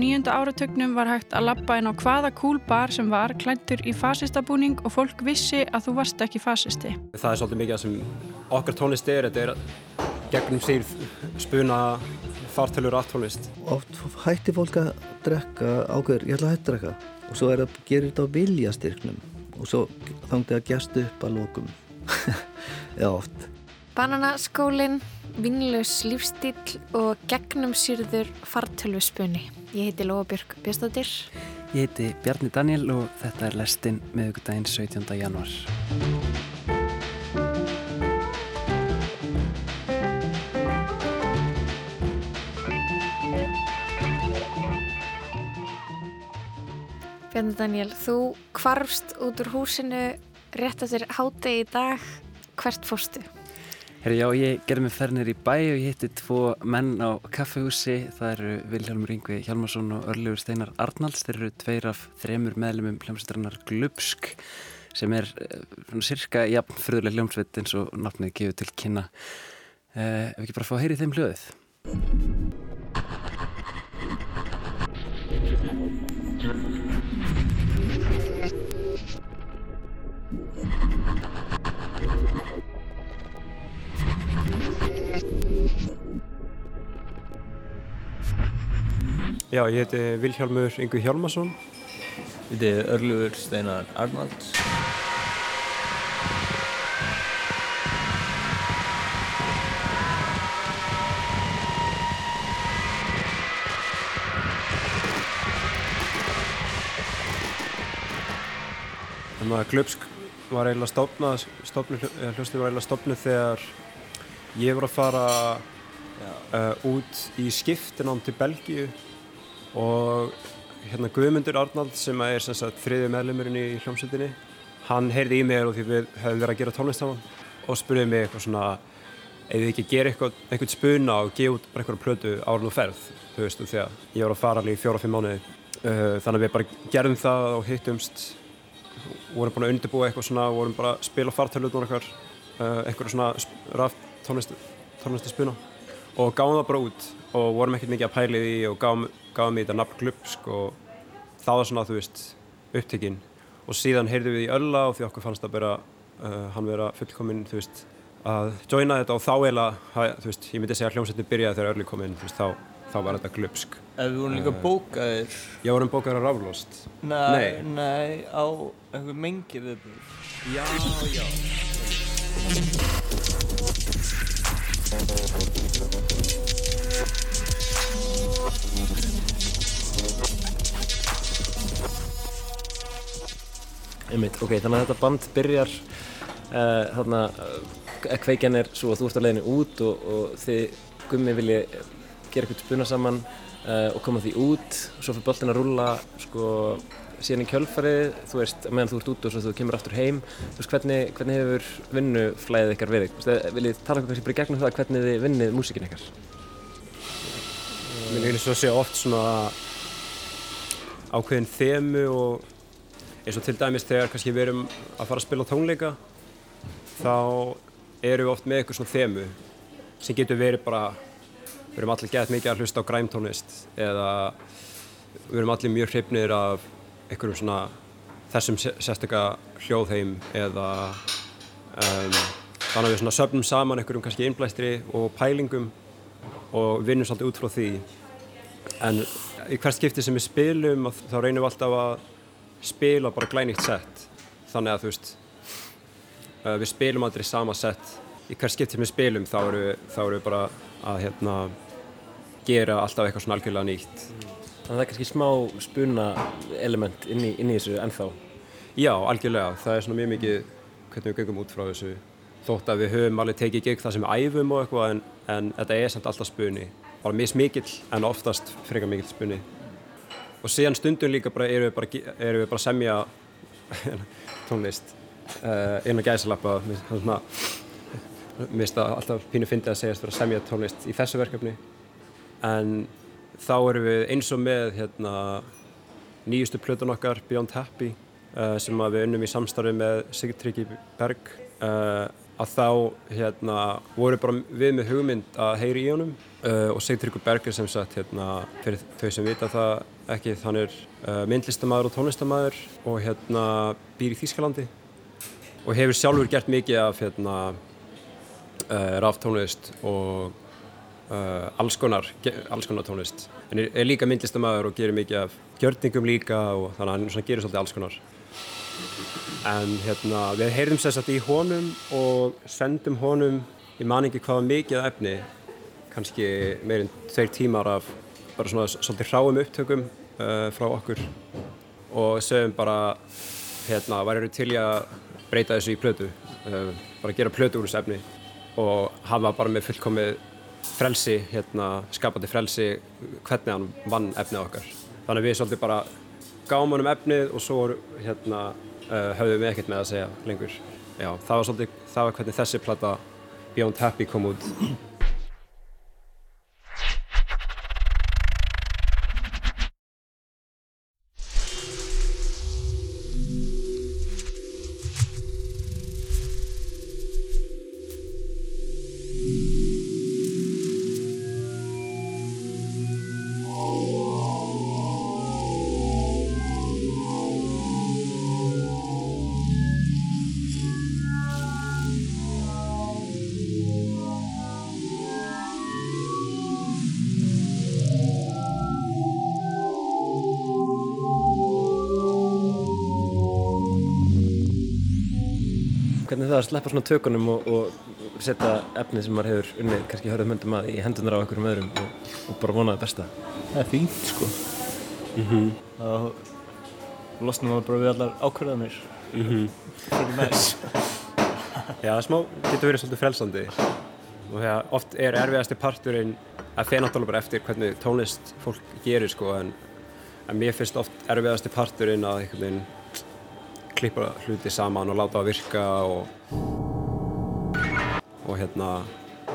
nýjunda áratögnum var hægt að lappa inn á hvaða cool bar sem var klæntur í fasistabúning og fólk vissi að þú varst ekki fasisti. Það er svolítið mikið sem okkar tónlist er, þetta er gegnum sír spuna fartölur aftónlist. Oft hætti fólk að drekka ákveður, ég ætla að hætti drekka og svo er að gera þetta á viljastyrknum og svo þándi að gæstu upp að lókum. Já, oft. Bananaskólinn, vinnlaus lífstíl og gegnumsýrður fartölvuspunni. Ég heiti Lóabjörg Björnstóttir. Ég heiti Bjarni Daniel og þetta er lestinn meðugdægin 17. januar. Bjarni Daniel, þú kvarfst út úr húsinu rétt að þér hátegi í dag. Hvert fórstu? Herri, já, ég gerði mig fernir í bæ og ég hitti tvo menn á kaffehúsi. Það eru Vilhelmur Yngvi Hjalmarsson og Örlegur Steinar Arnalds. Þeir eru tveir af þremur meðlumum hljómsveitrannar Glubsk sem er eh, svona cirka jafn fröðuleg hljómsveit eins og nafnið gefur til kynna. Eh, ef ekki bara fá að heyri þeim hljóðið. Já, ég heiti Vilhjálmur Yngvi Hjálmarsson. Ég heiti Örlugur Steinar Arnalds. Þannig að Glöpsk var eiginlega stofnað, hljóðstíð var eiginlega stofnuð þegar ég var að fara uh, út í skiptinám til Belgíu og hérna Guðmundur Arnald sem er sem sagt þriði meðlumurinn í hljómsveitinni hann heyrði í mig og því við hefðum verið að gera tónlist á hann og spurði mig eitthvað svona ef við ekki gera eitthvað, eitthvað spuna og gefa út bara eitthvað plötu árun og ferð? Þú veist þú þegar ég var að fara alveg í fjóra-fimm mánuði. Uh, þannig að við bara gerðum það og hittumst vorum bara að undirbúa eitthvað svona vorum bara að spila fartöluðnur eitthvað uh, eitthvað svona raf tónlistu spuna og gáðum það bara út og vorum ekkert mikið að pæli því og gáðum, gáðum í þetta nafn Glupsk og það var svona, þú veist, upptekinn og síðan heyrðum við í ölla og því okkur fannst að bara uh, hann vera fullkominn, þú veist, að joina þetta og þá eiginlega, þú veist, ég myndi segja að hljómsveitin byrjaði þegar öllu kominn, þú veist, þá, þá var þetta Glupsk. Ef við vorum líka bókaðir? Já, vorum bókaðir á Ráflost. Nei, nei, nei, á einhver mengi viðbúr. Já, já. Einmitt, ok, þannig að þetta band byrjar uh, þarna, uh, kveikjan er svo að þú ert á leiðinu út og, og þið gummi vilja gera eitthvað spuna saman uh, og koma því út og svo fyrir boltin að rulla sko síðan í kjölfarið, þú veist, meðan þú ert út og svo þú kemur aftur heim, þú veist, hvernig, hvernig hefur vinnuflæðið ykkar verið? Viljið tala um kannski bara gegnum það hvernig þið vinnið músikinn ykkar? Mér finnst það að segja oft svona ákveðin þemu og eins og til dæmis þegar kannski við erum að fara að spila tónleika þá erum við oft með eitthvað svona þemu sem getur verið bara við erum allir gett mikið að hlusta á græmtónlist eða við erum allir mjög hrifnir af einhverjum svona þessum sérstaklega hljóðheim eða um, þannig að við svona söfnum saman einhverjum kannski innblæstri og pælingum og vinnum svolítið út frá því. En í hvert skipti sem við spilum þá reynum við alltaf að spila bara glænýtt sett þannig að þú veist uh, við spilum aldrei sama sett í hvert skipti sem við spilum þá eru við, þá eru við bara að hérna gera alltaf eitthvað svona algjörlega nýtt. Þannig að það er kannski smá spuna element inn í, inn í þessu ennþá. Já, algjörlega, það er svona mjög mikið hvernig við göngum út frá þessu. Þótt að við höfum alveg tekið gegn það sem við æfum og eitthvað en, en þetta er samt alltaf spuni. Bara mismikill en oftast frekar mikill spuni og síðan stundum líka bara erum við bara, erum við bara að semja tónlist uh, inn á gæsalappa mér finnst það alltaf pínu fyndið að fyrir að semja tónlist í þessu verkefni. En þá erum við eins og með hérna, nýjustu plötun okkar Beyond Happy uh, sem við unnum í samstarfi með Sigtryggi Berg uh, að þá hérna, voru bara við með hugmynd að heyri í honum uh, og Sigtryggur Berger sem sagt hérna, fyrir þau sem vita það ekki hann er uh, myndlistamæður og tónlistamæður og hérna býr í Þýskalandi og hefur sjálfur gert mikið af hérna uh, ráftónlist og uh, alls, konar, alls konar tónlist. En er, er líka myndlistamæður og gerir mikið af gjörningum líka og þannig að hann gerir svolítið alls konar en hérna við heyrðum sérstaklega í honum og sendum honum ég man ekki hvað mikið efni kannski meirinn tveir tímar af bara svona svolítið hráum upptökum uh, frá okkur. Og sögum bara hérna væri til ég að breyta þessu í plötu? Uh, bara gera plötu úr þessu efni og var bara með fullkomið frelsi, hérna, skapandi frelsi hvernig hann vann efnið okkar. Þannig að við svolítið bara gáum hann um efnið og svo hérna, uh, höfðum við ekkert með að segja lengur. Já, það var svolítið, það var hvernig þessi platta Beyond Happy kom út Hvernig það að sleppa svona tökunum og, og setja efnið sem maður hefur unnið kannski hörðum höndum að í hendunar á einhverjum öðrum og, og bara vona það besta? Það er fínt sko. Mm -hmm. þá losnum maður bara við allar ákvörðanir Mm -hmm. fyrir næs Já, smá getur verið svolítið frelsandi. Og þegar oft er erfiðasti parturinn að þeir náttúrulega bara eftir hvernig tónlist fólk gerir sko en, en mér finnst oft erfiðasti parturinn að einhvern veginn klippa hluti saman og láta það virka og og hérna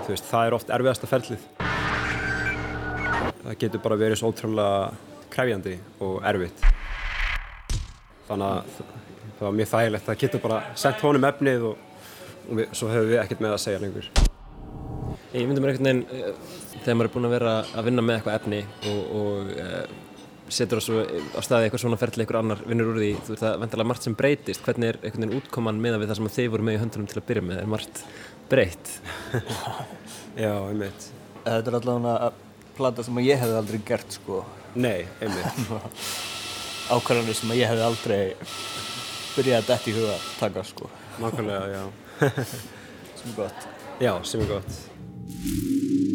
þú veist, það er oft erfiðasta ferlið. Það getur bara verið svo ótrúlega krefjandi og erfitt. Þannig að það var mjög þægilegt. Það getur bara sendt honum efnið og, og við, svo hefur við ekkert með að segja lengur. Ég myndi mér einhvern veginn eh, þegar maður er búinn að vera að vinna með eitthvað efni og, og uh, setur það svo á staði eitthvað svona ferli eitthvað annar vinnur úr því, þú veist það vendalega margt sem breytist. Hvernig er einhvern veginn útkoman meðan við það sem þið voru með í höndunum til að byrja með? Er margt breytt? Já, einmitt. Þetta er allavega að plata sem ég hefði aldrei gert sko. Nei, einmitt. Ákvarðanir sem ég hefði aldrei byrjað að detti í huga að taka sko. Nákvæmlega, já. Sem er gott. Já, sem er gott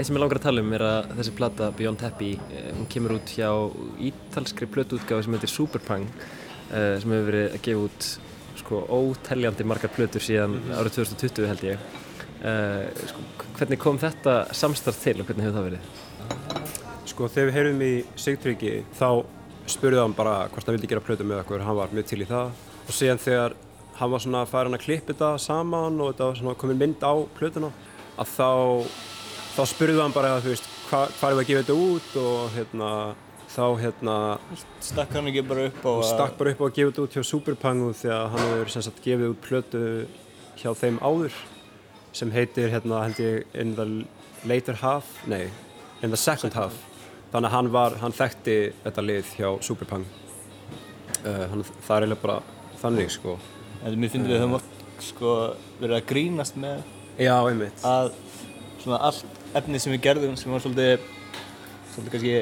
eitt sem ég langar að tala um er að þessi plata Beyond Happy, eh, hún kemur út hjá ítalskri plötuútgáfi sem heitir Superpang eh, sem hefur verið að gefa út sko óteljandi margar plötur síðan árið 2020 held ég. Eh, sko, hvernig kom þetta samstarf til og hvernig hefur það verið? Sko, þegar við heyrðum í Sigtryggi þá spurði hann bara hvort hann vildi gera plötu með okkur, hann var mjög til í það. Og síðan þegar hann var svona farin að klippa þetta saman og þetta var svona komin mynd á plötuna að þá, þá spurði hann bara, þú veist, hva, hvað er við að gefa þetta út og hérna, þá hérna Stakk hann ekki bara upp á og stakk bara upp á að gefa þetta út hjá Superpangu því að hann hefur sem sagt gefið út plötu hjá þeim áður sem heitir hérna held ég In the Later Half, nei In the Second Half. Þannig að hann var, hann þekkti þetta lið hjá Superpang uh, hann, það er eiginlega bara þannig sko. En mér finnst við að það mátt sko verið að grínast með Já, einmitt. að svona allt efni sem við gerðum sem var svolítið svolítið kannski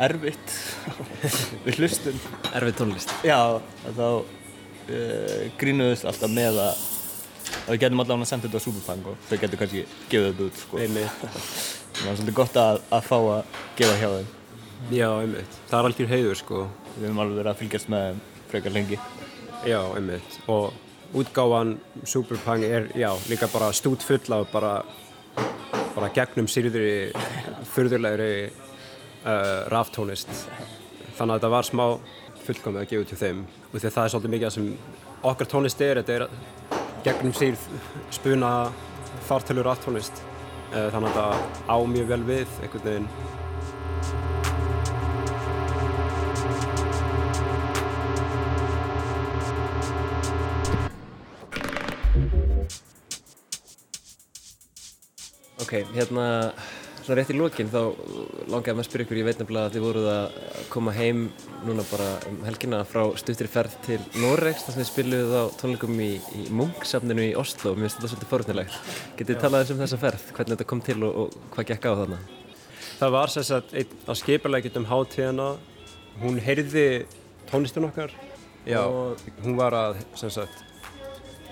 erfitt. Við hlustum. Erfið tónlist. Já, þá uh, grínuðust alltaf með að að við getum allavega að senda þetta á Superpang og þau getur kannski gefið þetta út sko. Einmitt. Það var svolítið gott að, að fá að gefa hjá þeim. Já, einmitt. Það er algjör heiður sko. Við höfum alveg verið að fylgjast með þeim frekar lengi. Já, einmitt. Og útgáfan Superpang er, já, líka bara stút full af bara bara gegnum sýrðri fyrðurlegri uh, raftónist þannig að þetta var smá fullkomið að gefa hjá þeim. Og því að það er svolítið mikið það sem okkar tónlist er þetta er gegnum sýrð spuna fartölur raftónist uh, þannig að það á mjög vel við einhvern veginn Ok, hérna, svona rétt í lókinn þá langaði maður að spyrja ykkur, ég veit nefnilega að þið voruð að koma heim núna bara um helgina frá stuttri ferð til Noregs þar sem þið spiluðuð á tónleikum í, í Munksafninu í Oslo, mér finnst þetta svolítið forunilegt. Getið þið talað um þessa ferð, hvernig þetta kom til og, og hvað gekk á þarna? Það var sagt einn á skipulegjum hátíðana, hún heyrði tónlistun okkar Já, og hún var að,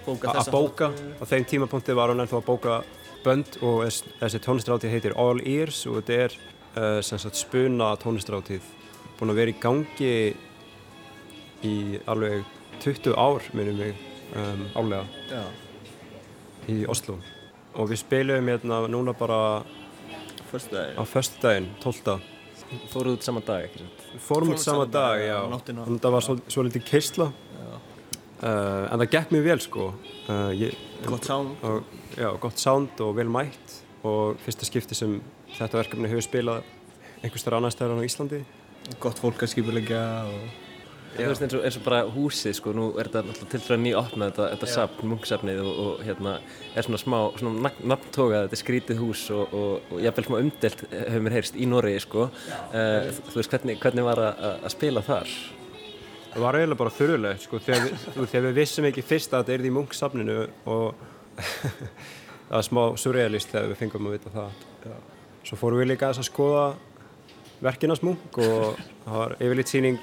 Bóka að bóka, á þeim tímapunkti var hún ennþá að bóka bönd og þess- þessi tónlistaráttíð heitir All Ears og þetta er uh, sem sagt spuna tónlistaráttíð búin að vera í gangi í alveg 20 ár minnum mig um, álega Já. í Oslo og við spilum hérna núna bara á föstudaginn, 12. Fóruð út saman dag, ekki sant? Fórum út sama dag, já. Nóttina. Þannig að það var svo, svo litið keisla. Uh, en það gekk mjög vel, sko. Uh, ég, Gott sound. Og, já, gott sound og vel mætt. Og fyrsta skipti sem þetta verkefni hefur spilað einhvers þar annars stæðar á Íslandi. Gott fólk að skipulegja og... Þú veist eins og, eins og bara húsið sko, nú er þetta náttúrulega til fyrir að nýja þetta, þetta safn, munksafnið og, og hérna er svona smá, svona nafn- nafntógað, þetta er skrítið hús og, og, og jafnvel smá umdelt hefur mér heyrst í Noregi sko. Uh, þú veist hvernig, hvernig var að spila þar? Það var eiginlega bara þurrulegt, sko, þegar þegar við vissum ekki fyrst að þetta er í munksafninu og það var smá surrealist þegar við fengum að vita það. Svo fórum við líka að skoða verkinans munk og það var yfirleitt síning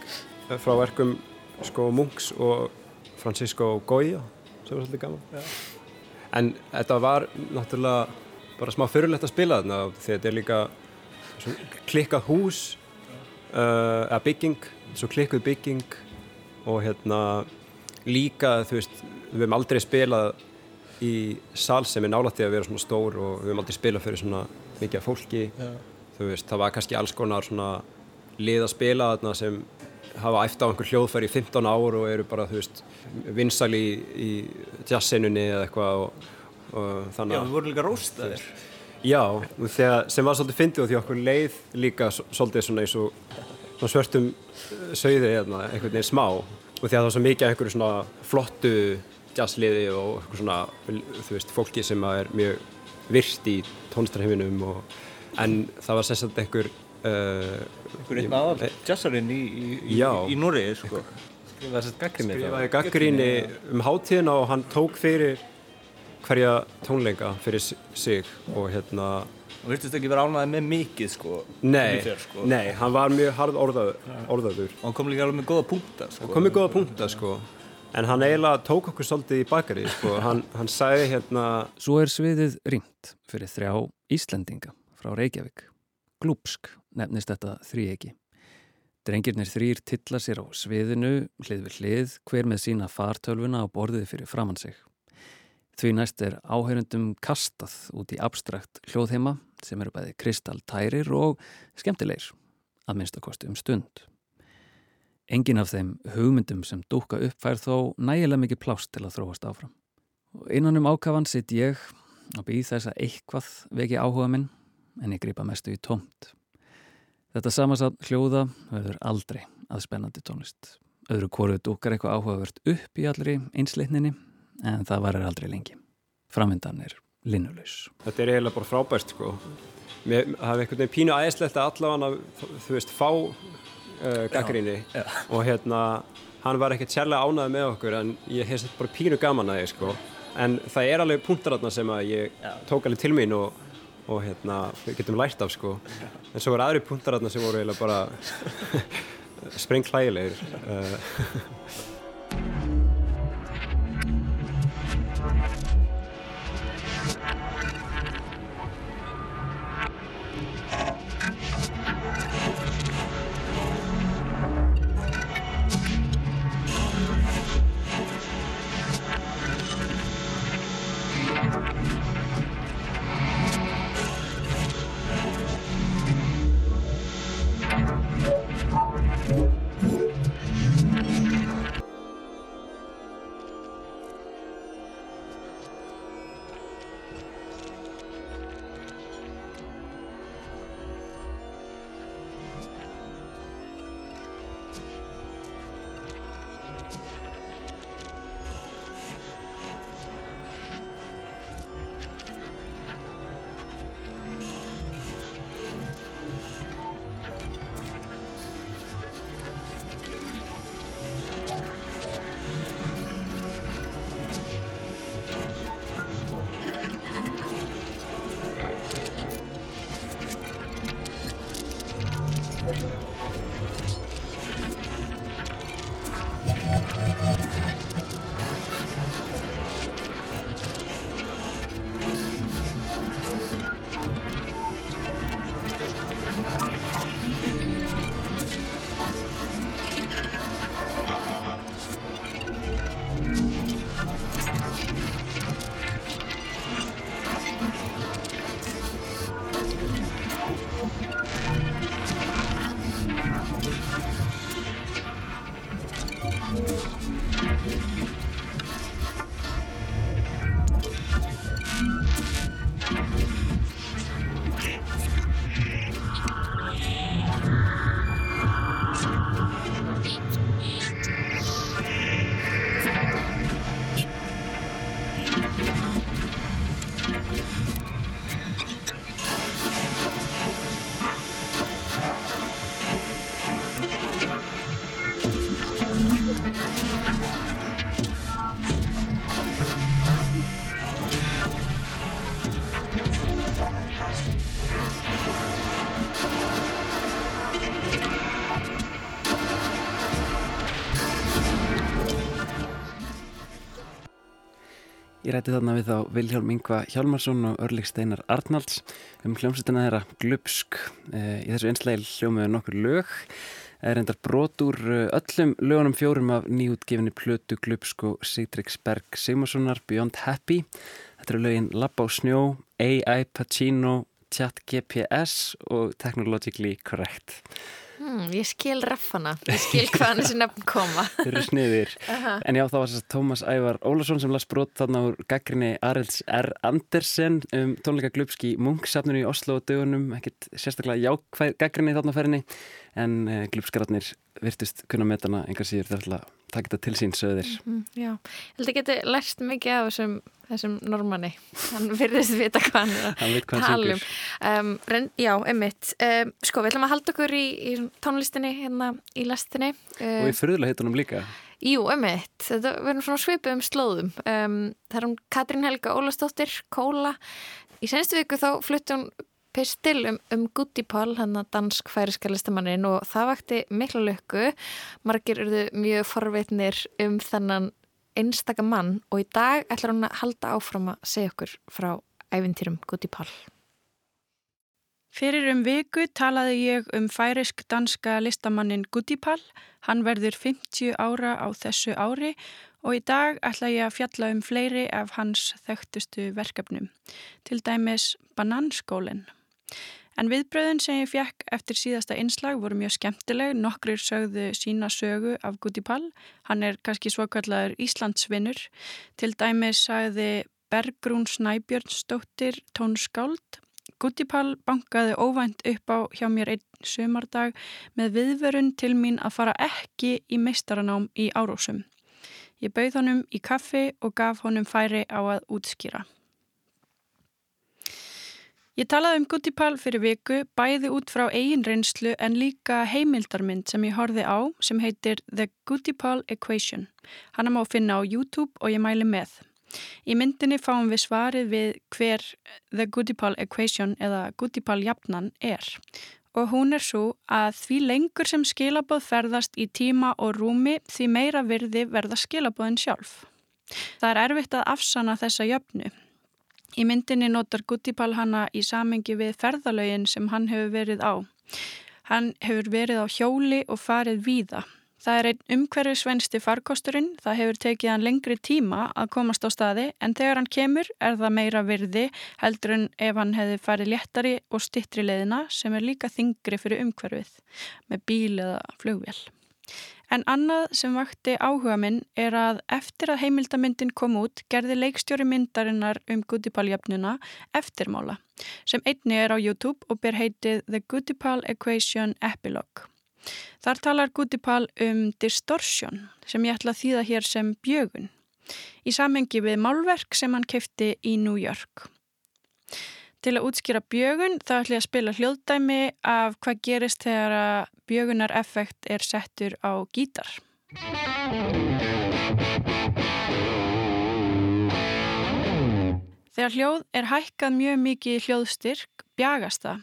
frá verkum sko munks og Francisco Goya sem var svolítið gaman. En þetta var náttúrulega bara smá fyrirlegt að spila þarna því þetta er líka klikkað hús uh, eða bygging, svo klikkuð bygging og hérna líka þú veist, við hefum aldrei spilað í sal sem er nálætti að vera svona stór og við hefum aldrei spilað fyrir svona mikið af fólki Já. þú veist, það var kannski alls konar svona lið að spila þarna sem hafa æft á einhver hljóðfæri í 15 ár og eru bara, þú veist, vinsali í, í jazzsenunni eða eitthvað og, og Já, þannig við vorum líka róstaðir. Já, þegar, sem var svolítið fyndið og því okkur leið líka svolítið svona eins og svörtum sögði hérna, einhvern veginn smá. Og því að það var svo mikið af einhverju svona flottu jazzliði og eitthvað svona, þú veist, fólki sem er mjög virt í tónlistarheiminum og en það var sérstænt einhver uh, Einhver einn aðal jazzarinn í, í, í, í Noregi, sko. Skrifaði gaggrinni skrifaði gaggríni um hátíðina og hann tók fyrir hverja tónleika fyrir sig og hérna Og virtist ekki vera ánæðið með mikið, sko. Nei, fyrir, sko. nei, hann var mjög harð orðaður, orðaður. Og hann kom líka alveg með góða punkta, sko. Hann kom með góða punkta, sko. En hann eiginlega tók okkur svolítið í bakari, sko. Hann, hann sagði hérna, Svo er sviðið rýmt fyrir þrjá Íslendinga frá Reykjavík. Glúpsk nefnist þetta þríegi. Drengirnir þrýr tilla sér á sviðinu, hlið við hlið, hver með sína fartölvuna á borðið fyrir framann sig. Því næst er áheyrundum kastað út í abstrakt hljóðheima sem eru bæði kristaltærir og skemmtilegir, að minnstakosti um stund. Engin af þeim hugmyndum sem dúka upp fær þó nægilega mikið plást til að þróast áfram. Og innan um ákafan sitt ég og býð þess að eitthvað veki áhuga minn en ég gripa mestu í tómt. Þetta samansat hljóða verður aldrei að spennandi tónlist. Öðru kóru dúkar eitthvað áhugavert upp í allri einsleitninni en það varir aldrei lengi. Framvindan er linnulaus. þetta er eiginlega bara frábært, sko. Mér hafði einhvern veginn pínu æðislegt að allavega, þú veist, fá uh, gaggríni. Og hérna, hann var ekkert sérlega ánægð með okkur en ég hef sett bara pínu gaman að því, sko. En það er alveg punktar þarna sem að ég tók alveg til mín og, og hérna, við getum lært af, sko. En svo var aðri punktar þarna sem voru eiginlega bara sprengklægilegir. Ræti þarna við þá Viljálm Ingva Hjálmarsson og Örlik Steinar Arnalds um hljómsveitina þeirra Glupsk. Eh, í þessu einslægil hljómiðu nokkur lög. Það er endar brot úr eh, öllum lögunum fjórum af nýjútgefinni Plötu Glupsk og Sigdriks Berg Sigmarssonar Beyond Happy. Þetta eru lögin Labba á snjó, AI Pacino, Chat GPS og Technologically Correct. Hmm, ég skil raffana, ég skil hvaðan þessi nefn koma. Þeir eru sniðir. En já, þá var þess að Tómas Ævar Ólason sem las brot þarna úr gaggrinni Arels R. Andersen um tónleika glupski munksafninu í Oslo og dögunum. Ekkert sérstaklega jákvæð gaggrinni þarna ferinni en uh, glupskararnir virtust kunna metana engar síður þar til að taka þetta til sín söðir. Mm, já, ég held að geti lært mikið af þessum, þessum normanni. Hann virðist vita hvað hann er tala um. um ren, já, emitt. Um, sko, við ætlum að halda okkur í, í tónlistinni hérna í lastinni. Uh, og í fröðulega heitunum líka. Jú, emitt. Þetta verður svona svipið um slóðum. Um, það er hún Katrín Helga Ólastóttir, Kóla. Í senstu viku þá flutti hún pistil um, um Gutti Pál, hann að dansk færiska listamannin og það vakti miklu lukku. Margir eruðu mjög forveitnir um þennan einstaka mann og í dag ætlar hann að halda áfram að segja okkur frá æfintýrum Gutti Pál. Fyrir um viku talaði ég um færisk danska listamannin Gutti Pál. Hann verður 50 ára á þessu ári og í dag ætla ég að fjalla um fleiri af hans þekktustu verkefnum, til dæmis Bananskólinn. En viðbröðin sem ég fjekk eftir síðasta einslag voru mjög skemmtileg. Nokkrir sögðu sína sögu af Guti Pall. Hann er kannski svokallar Íslandsvinnur. Til dæmis sagði Bergrún Snæbjörnsdóttir tónskáld. Guti Pall bankaði óvænt upp á hjá mér einn sömardag með viðverun til mín að fara ekki í meistaranám í árósum. Ég bauð honum í kaffi og gaf honum færi á að útskýra. Ég talaði um Guttipal fyrir viku bæði út frá eigin reynslu en líka heimildarmynd sem ég horfi á sem heitir The Guttipal Equation. Hanna má finna á YouTube og ég mæli með. Í myndinni fáum við svarið við hver The Guttipal Equation eða Guttipal jafnan er. Og hún er svo að því lengur sem skilabóð ferðast í tíma og rúmi því meira virði verða skilabóðin sjálf. Það er erfitt að afsana þessa jöfnu. Í myndinni notar Guttipal hanna í samengi við ferðalögin sem hann hefur verið á. Hann hefur verið á hjóli og farið víða. Það er einn umhverju svensti farkosturinn, það hefur tekið hann lengri tíma að komast á staði en þegar hann kemur er það meira virði heldur en ef hann hefði farið léttari og stittri leðina sem er líka þingri fyrir umhverfið með bíl eða flugvél. En annað sem vakti áhuga minn er að eftir að heimildamyndin kom út gerði leikstjóri myndarinnar um Goodipal-jöfnuna eftirmála sem einni er á YouTube og ber heitið The Goodipal Equation Epilogue. Þar talar Goodipal um distortion sem ég ætla að þýða hér sem bjögun í samengi við málverk sem hann kefti í New York. Til að útskýra bjögun þá ætlum ég að spila hljóðdæmi af hvað gerist þegar að bjögunar effekt er settur á gítar. Þegar hljóð er hækkað mjög mikið hljóðstyrk, bjagast það.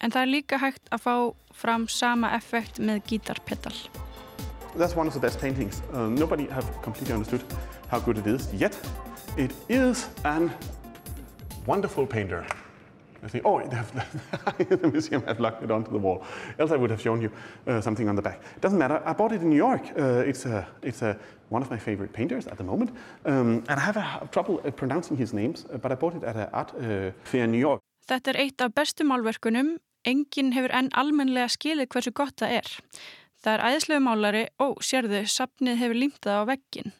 En það er líka hægt að fá fram sama effekt með gítarpedal. That's one of the best paintings. Um, nobody have completely understood how good it is yet. It is an wonderful painter. I think, oh, the museum has locked it onto the wall. Else I would have shown you uh, something on the back. Doesn't matter. I bought it in New York. Uh, it's a, it's a, one of my favorite painters at the moment. Um, and I have a, trouble uh, pronouncing his names, uh, but I bought it at an art uh, fair in New York. Þetta er eitt af bestu málverkunum. Engin hefur enn almenlega skilið hversu gott það er. Það er æðislegu málari, ó, sérðu, sapnið hefur límtað á veggin.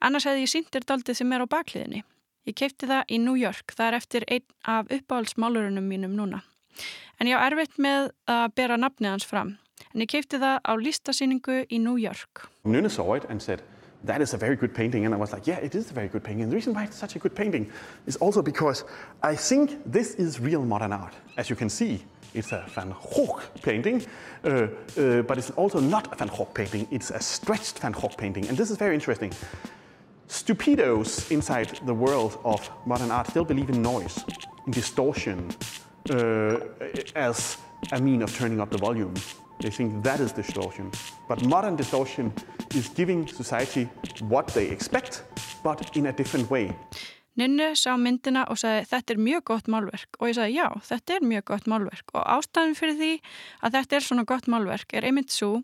Annars hefði ég síndir daldið sem er á bakliðinni. Ég keipti það í New York, það er eftir einn af uppáhaldsmálurunum mínum núna. En ég á erfitt með að bera nafnið hans fram. En ég keipti það á listasýningu í New York. Nuna saw it and said, that is a very good painting. And I was like, yeah, it is a very good painting. And the reason why it's such a good painting is also because I think this is real modern art. As you can see, it's a Van Gogh painting, uh, uh, but it's also not a Van Gogh painting. It's a stretched Van Gogh painting. And this is very interesting. Stupidos inside the world of modern art still believe in noise, in distortion, uh, as a mean of turning up the volume. They think that is distortion. But modern distortion is giving society what they expect but in a different way. Ninnu sá myndina og sagði þetta er mjög gott málverk og ég sagði já, þetta er mjög gott málverk og ástæðin fyrir því að þetta er svona gott málverk er einmitt svo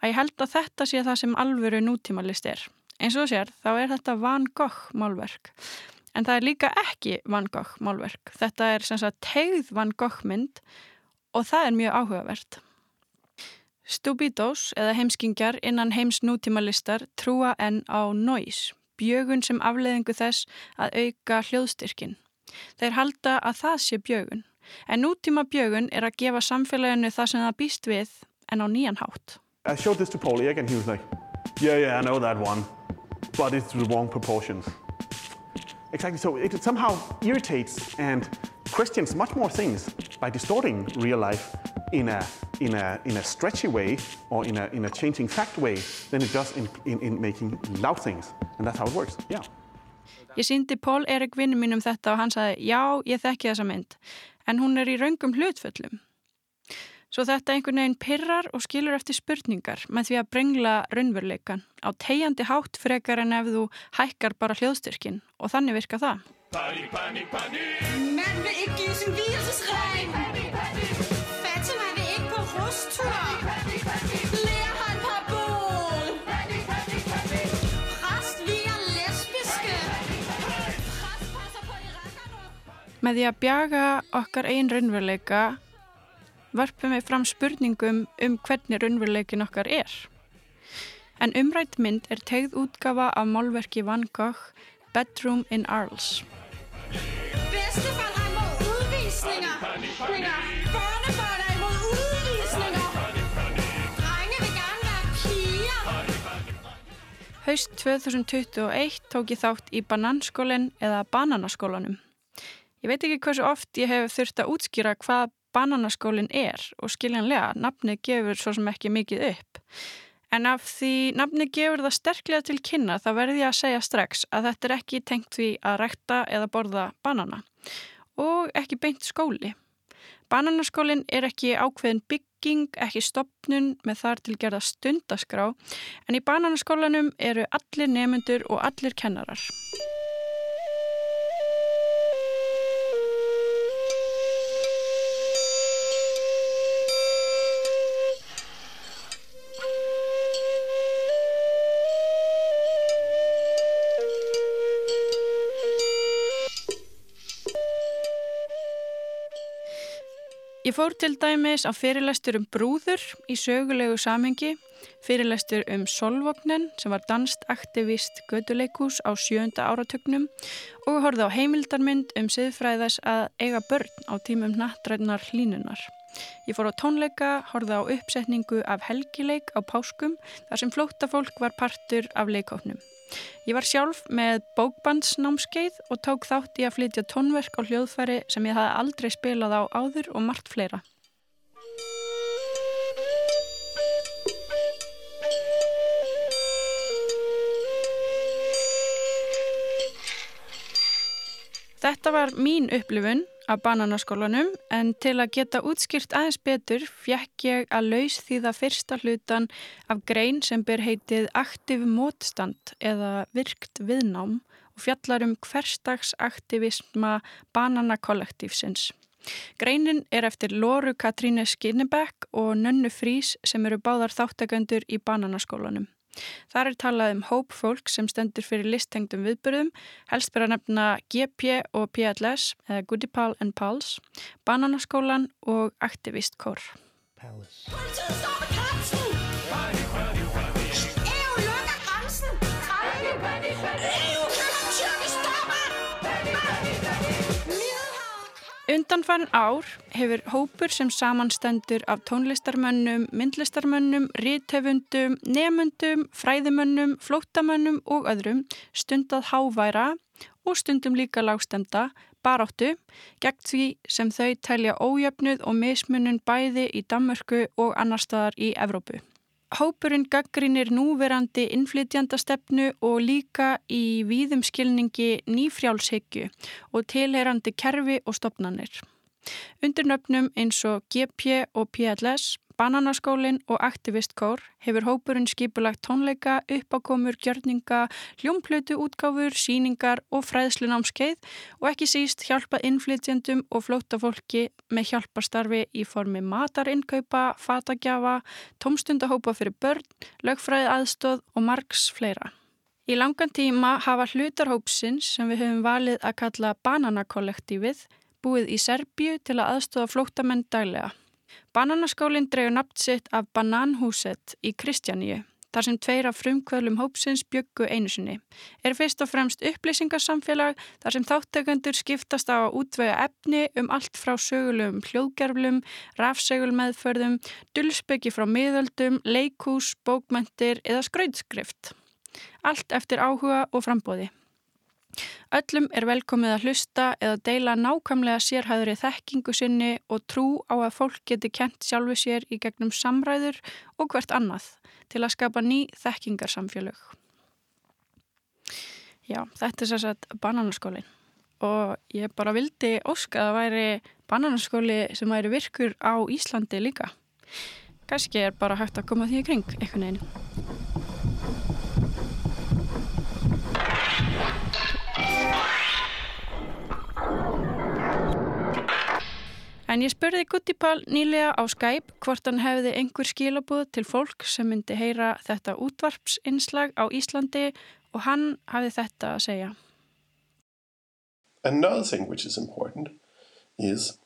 að ég held að þetta sé það sem alvöru nútímalist er. Eins og sér þá er þetta Van Gogh málverk en það er líka ekki Van Gogh málverk. Þetta er sem sagt tegð Van Gogh mynd og það er mjög áhugavert. Stubidos eða heimskingjar innan heims nútímalistar trúa enn á noise bjögun sem afleðingu þess að auka hljóðstyrkin. Þeir halda að það sé bjögun, en nútíma bjögun er að gefa samfélaginu það sem það býst við en á nýjan hátt. I showed this to Erik and he was like, yeah, yeah, I know that one, but it's the wrong proportions. Exactly, so it somehow irritates and questions much more things by distorting real life in a, in a, in a stretchy way or in a, in a changing fact way than it does in, in, in making loud things. And that's how it works, yeah. Ég síndi Pól Erik vinnu mínum þetta og hann saði já, ég þekki þessa mynd, en hún er í raungum hlutföllum. Svo þetta einhvern veginn pirrar og skilur eftir spurningar með því að brengla raunveruleikan á tegjandi hátt frekar en ef þú hækkar bara hljóðstyrkin og þannig virka það. Panik, panik, panik! Menn vil ekki! Fatima vil ikke på rustur! Lærer han på! Præst passer på Irakano! Með því að bjaga okkar einn raunveruleika varpum við fram spurningum um hvernig raunveruleikin okkar er. En umrætt mynd er tegð útgafa af málverki Van Gogh Bedroom in Arles. Bedstefar er imod udvisninger. Børnebørn er imod udvisninger. Drenge vil gerne være piger. Haust 2021 tók ég þátt í bananskólinn eða bananaskólanum. Ég veit ekki hversu oft ég hef þurft að útskýra hvað bananaskólinn er og skiljanlega nafni gefur svo sem ekki mikið upp. En af því nafni gefur það sterklega til kynna þá verði ég að segja strax að þetta er ekki tengt því að rekta eða borða banana og ekki beint skóli. Bananaskólinn er ekki ákveðin bygging, ekki stopnun með þar til gerða stundaskrá en í bananaskólanum eru allir nemyndur og allir kennarar. Ég fór til dæmis á fyrirlæstur um brúður í sögulegu samhengi, fyrirlæstur um solvognen sem var danst aktivist göduleikús á sjönda áratögnum og horfði á heimildarmynd um siðfræðas að eiga börn á tímum nattræðnar hlínunar. Ég fór á tónleika, horfði á uppsetningu af helgileik á páskum þar sem flóttafólk var partur af leikofnum. Ég var sjálf með bókbandsnámskeið og tók þátt í að flytja tónverk á hljóðfæri sem ég hafði aldrei spilað á áður og margt fleira. Þetta var mín upplifun af bananaskólanum en til að geta útskýrt aðeins betur fjekk ég að laus því það fyrsta hlutan af grein sem ber heitið aktiv mótstand eða virkt viðnám og fjallar um hverstagsaktivisma bananakollektífsins. Greinin er eftir Lóru Katríne Skinnebæk og Nönnu Frís sem eru báðar þáttaköndur í bananaskólanum. Þar er talað um hóp fólk sem stendur fyrir listtengdum viðbyrðum, helst fyrir að nefna GP og PLS, eða Goodipal and Pals, Bananaskólan og Aktivistkór. Palace. Undanfærin ár hefur hópur sem samanstendur af tónlistarmönnum, myndlistarmönnum, rítefundum, nefundum, fræðimönnum, flótamönnum og öðrum stundað háværa og stundum líka lágstemda baráttu gegn því sem þau telja ójöfnuð og mismunun bæði í Danmörku og annar staðar í Evrópu. Hópurinn gaggrinir núverandi innflytjandastefnu og líka í víðum skilningi nýfrjálshyggju og tilherandi kerfi og stopnannir. Undir nöfnum eins og GP og PLS, Bananaskólinn og Aktivistkór hefur hópurinn skipulagt tónleika, uppákomur, gjörninga, hljómplötu útgáfur, síningar og fræðslunámskeið og ekki síst hjálpað innflytjandum og flótafólki með hjálpastarfi í formi matarinkaupa, fatagjafa, tómstundahópa fyrir börn, lögfræði aðstóð og margs fleira. Í langan tíma hafa hlutarhópsins sem við höfum valið að kalla bananakollektífið búið í Serbíu til að aðstóða flótamenn daglega. Bananaskólinn dregur napt sitt af Bananhúset í Kristjaníu, þar sem tveir af frumkvöðlum hópsins byggu einu sinni. Er fyrst og fremst upplýsingarsamfélag þar sem þáttekundur skiptast á að útvega efni um allt frá sögulegum hljóðgerflum, rafsegulmeðförðum, dulsbyggi frá miðöldum, leikús, bókmentir eða skrauðskrift. Allt eftir áhuga og frambóði. Öllum er velkomið að hlusta eða deila nákvæmlega sérhæðri þekkingu sinni og trú á að fólk geti kent sjálfu sér í gegnum samræður og hvert annað til að skapa ný þekkingarsamfélög. Já, þetta er sérsagt bananaskólinn og ég bara vildi óska að það væri bananaskóli sem væri virkur á Íslandi líka. Kanski er bara hægt að koma því í kring eitthvað neina. En ég spurði Guttipal nýlega á Skype hvort hann hefði einhver skilabúð til fólk sem myndi heyra þetta útvarpsinslag á Íslandi og hann hafði þetta að segja. Another thing which is important is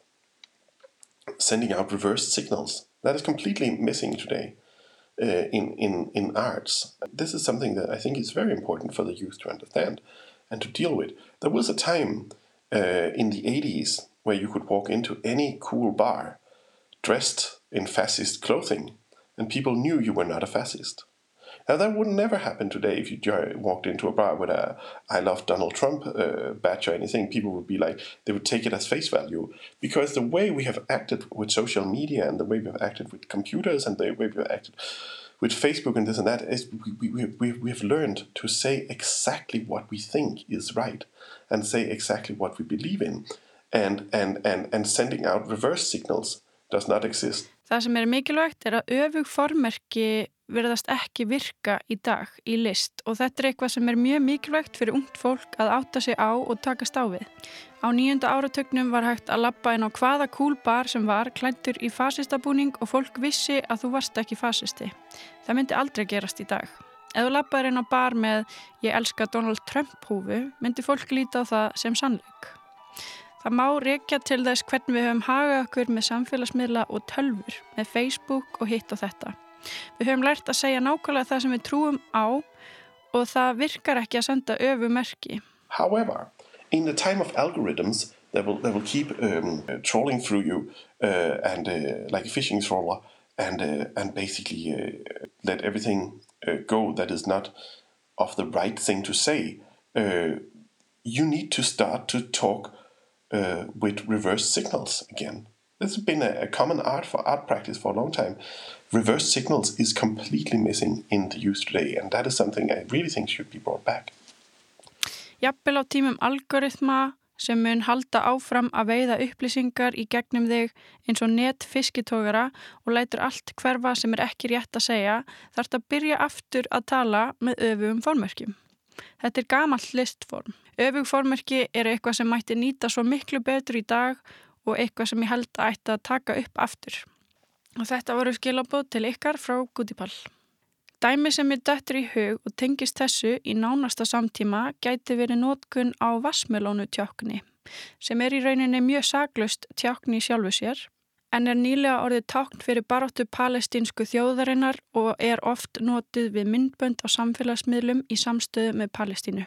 sending out reversed signals. That is completely missing today uh, in, in, in arts. This is something that I think is very important for the youth to understand and to deal with. There was a time uh, in the 80s where you could walk into any cool bar dressed in fascist clothing and people knew you were not a fascist. Now, that would never happen today if you walked into a bar with a I love Donald Trump uh, badge or anything. People would be like, they would take it as face value. Because the way we have acted with social media and the way we have acted with computers and the way we have acted with Facebook and this and that is we, we, we, we have learned to say exactly what we think is right and say exactly what we believe in. And, and, and, and sending out reverse signals does not exist. Það sem er mikilvægt er að öfug formerki verðast ekki virka í dag í list og þetta er eitthvað sem er mjög mikilvægt fyrir ungt fólk að átta sig á og takast á við. Á nýjunda áratögnum var hægt að lappa inn á hvaða kúlbar sem var klæntur í fasistabúning og fólk vissi að þú varst ekki fasisti. Það myndi aldrei gerast í dag. Ef þú lappaður inn á bar með ég elska Donald Trump húfu myndi fólk líta á það sem sannleik. Það má reykja til þess hvernig við höfum hagað okkur með samfélagsmiðla og tölfur, með Facebook og hitt og þetta. Við höfum lært að segja nákvæmlega það sem við trúum á og það virkar ekki að senda öfu merki. However, in the time of algorithms, they will, they will keep um, trolling through you uh, and uh, like a fishing trawler and, uh, and basically uh, let everything uh, go that is not of the right thing to say. Uh, you need to start to talk uh, with reverse signals again. This has been a, a, common art for art practice for a long time. Reverse signals is completely missing in the use today and that is something I really think should be brought back. Jafnvel á tímum algoritma sem mun halda áfram að veiða upplýsingar í gegnum þig eins og net fiskitógara og lætur allt hverfa sem er ekki rétt að segja þarf þetta að byrja aftur að tala með öfum formörkjum. Þetta er gamalt listform. Öfugformerki eru eitthvað sem mætti nýta svo miklu betur í dag og eitthvað sem ég held að ætti að taka upp aftur. Og þetta voru skilabóð til ykkar frá Gutipall. Dæmi sem er döttur í hug og tengist þessu í nánasta samtíma gæti verið nótkun á Vasmelónu tjákni sem er í rauninni mjög saglust tjákni sjálfu sér en er nýlega orðið tákn fyrir baróttu palestínsku þjóðarinnar og er oft notið við myndbönd á samfélagsmiðlum í samstöðu með Palestínu.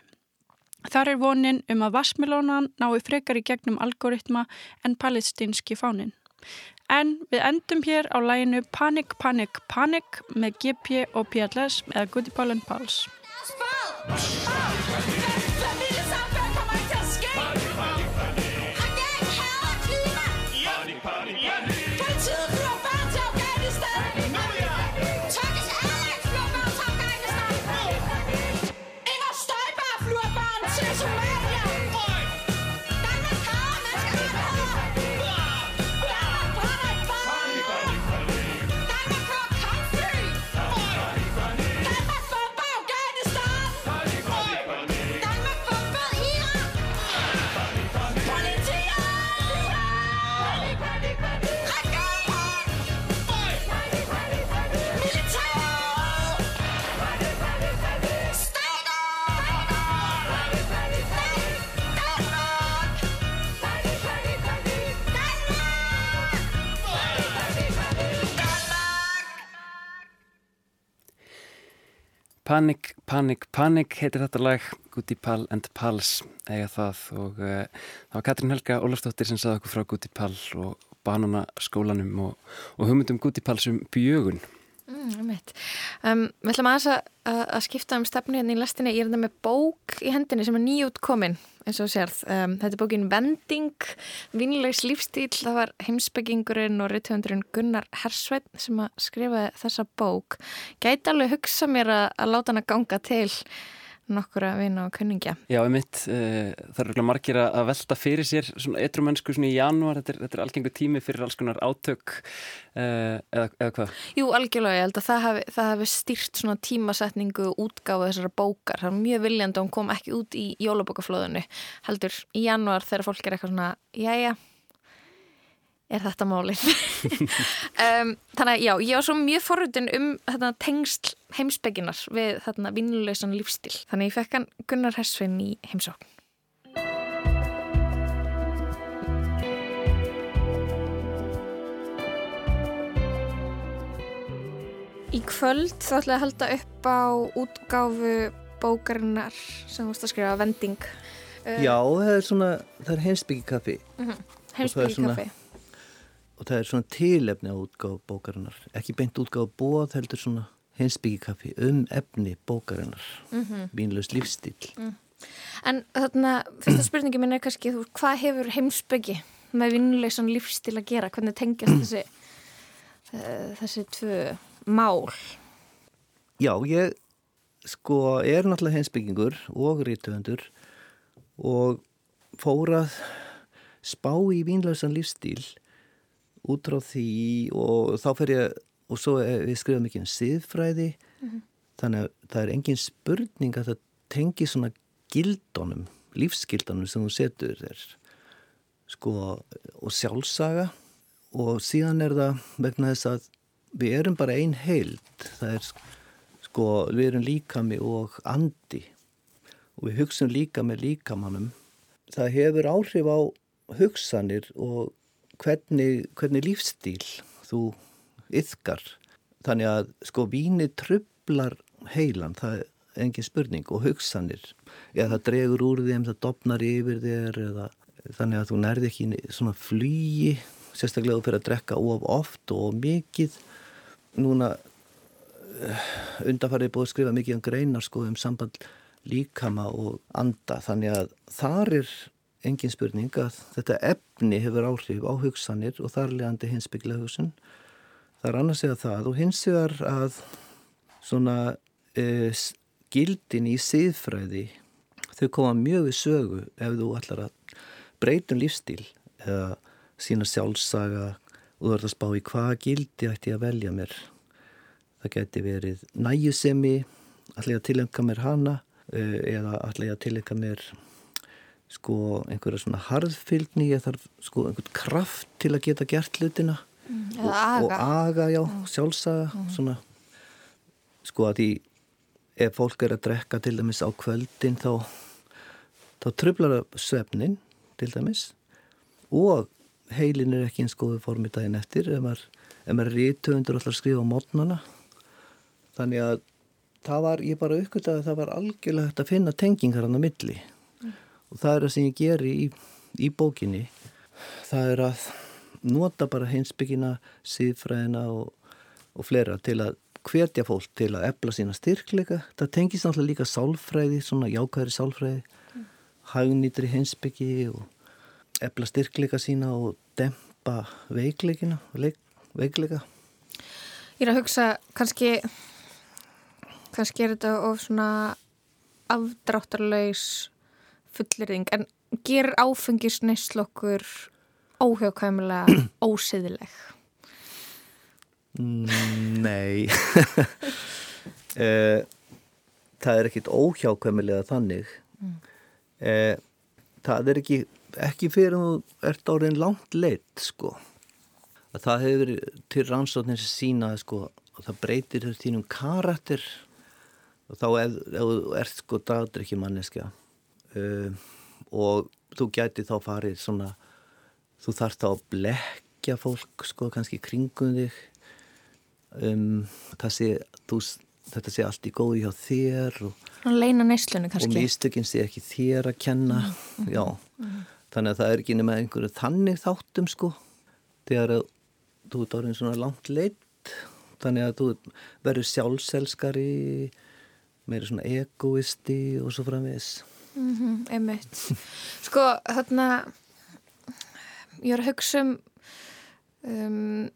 Þar er vonin um að Vasmilónan nái frekar í gegnum algoritma en palestínski fánin. En við endum hér á læginu Panic, Panic, Panic með GP og PLS eða Goody Pollen Pals. Panic, Panic, Panic heitir þetta lag. Goody Pal and Pals eiga það og uh, það var Katrín Helga Ólafsdóttir sem saði okkur frá Goody Pal og bananaskólanum og, og hugmyndum Goody Pals um bjögun Mm, um, við ætlum aðeins að, að skipta um stefnu hérna í lestinni. Ég er þetta með bók í hendinni sem er nýjútkomin eins og sérð. Um, þetta er bókin Vending, Vínlegs lífstíl. Það var heimsbyggingurinn og reytöfundurinn Gunnar Hersveit sem að skrifa þessa bók. Gæti alveg hugsa mér að, að láta hann að ganga til nokkura vina og kunningja. Já, ég mitt, uh, það eru margir að velta fyrir sér svona etrumennsku svona í janúar, þetta er, þetta er algengu tími fyrir alls konar átök uh, eða, eða hvað? Jú, algjörlega, ég held að það hafi, það hafi stýrt svona tímasetningu útgáðu þessara bókar, það er mjög viljandi og hún kom ekki út í jólabókaflóðinu heldur í janúar þegar fólk er eitthvað svona, já, já er þetta málið? Um, þannig að já, ég var svo mjög forrutin um þetta, tengsl heimsbygginar við þarna vinnuleysan lífstil þannig ég fekk hann Gunnar Hersvinn í heimsókn. Í kvöld þá ætla ég að halda upp á útgáfu bókarinnar sem þú veist að skrifa vending. Já, það er svona það er heimsbyggikaffi uh mhm, -huh. Heimsbyggikaffi og það er svona tilefni á útgáð bókarinnar. Ekki beint útgáð bóð heldur svona hensbyggikaffi um efni bókarinnar. Mm -hmm. vínlaus lífstíl mm. En þarna, fyrsta spurningi minn er kannski þú, hvað hefur heimsbyggi með vínlausan lífstíl að gera? Hvernig tengjast þessi þessi tvö mál? Já, ég sko er náttúrulega hensbyggingur og rítuðendur og fórað spá í vínlausan lífstíl út frá því og þá fer ég og svo við skrifum ekki um siðfræði. Mm -hmm. þannig að það er engin spurning að það tengi svona gildónum, lífsgildónum sem þú setur þér sko og sjálfsaga. Og síðan er það vegna þess að við erum bara ein heild. Það er sko við erum líkami og andi. Og við hugsun líka með líkamannum það hefur áhrif á hugsanir og hvernig, hvernig lífstíl þú yfkar. Þannig að sko víni trublar heilan, það er engin spurning og hugsanir. Eða það dregur úr þeim, það dopnar yfir þér eða þannig að þú nærði ekki svona flýi, sérstaklega fyrir að drekka of oft og mikið. Núna eh, undanfarið búið að skrifa mikið um greinar sko um samband líkama og anda þannig að þar er engin spurning að þetta efni hefur áhrif á hugsanir og þar leðandi hinsbygglega hugsun. Það er annars eða það og hins vegar að svona e, gildin í siðfræði þau koma mjög við sögu ef þú ætlar að breytum lífstíl eða sína sjálfsaga og þú ert að spá í hvaða gildi ætti að velja mér. Það geti verið næjusemi, ætla ég að tilengja mér hana e, eða ætla ég að tilengja mér sko einhverja svona harðfylgni ég þarf sko einhvern kraft til að geta gert hlutina mm, og, aga. og aga, já, mm. sjálfsaga mm. svona sko að því ef fólk er að drekka til dæmis á kvöldin þá þá tröflar það svefnin til dæmis og heilin er ekki eins góðu formi daginn eftir ef maður, maður er rítöfundur alltaf að skrifa á mótnana þannig að það var, ég bara uppgöttaði að það var algjörlega hægt að finna tengingar hann á milli og það er það sem ég geri í, í bókinni. Það er að nota bara heimsbyggina síðfræðina og, og flera til að hvetja fólk til að ebla sína styrkleika. Það tengis náttúrulega líka sálfræði svona jákvæðri sálfræði mm. hagnýtri heimsbyggi og ebla styrkleika sína og dempa veikleikina veikleika. Ég er að hugsa kannski kannski er þetta of svona afdráttarlaus fullirðing en ger áfengis neslokkur óhjákvæmulega ósiðileg? Mm, nei eh, það er ekkit óhjákvæmulega þannig mm. eh, það er ekki ekki fyrir að þú ert áriðin langt leitt sko að það hefur til rannsóknir sína sko og það breytir þínum karakter og þá ef þú ert sko dagdrykki manneskja uh, og þú gæti þá farið svona þú þarfst þá að blekja fólk sko kannski kringum þig. Um, það sé þú þetta sé allt í góði hjá þér og, og mistökinn sé ekki þér að kenna. Já, þannig að það er ekki nema einhverju þannig þáttum sko. Þegar að þú ert orðin svona langt leitt þannig að þú verður sjálfselskari meira svona egoisti og svo framvis mm einmitt sko þarna ég var að hugsa um um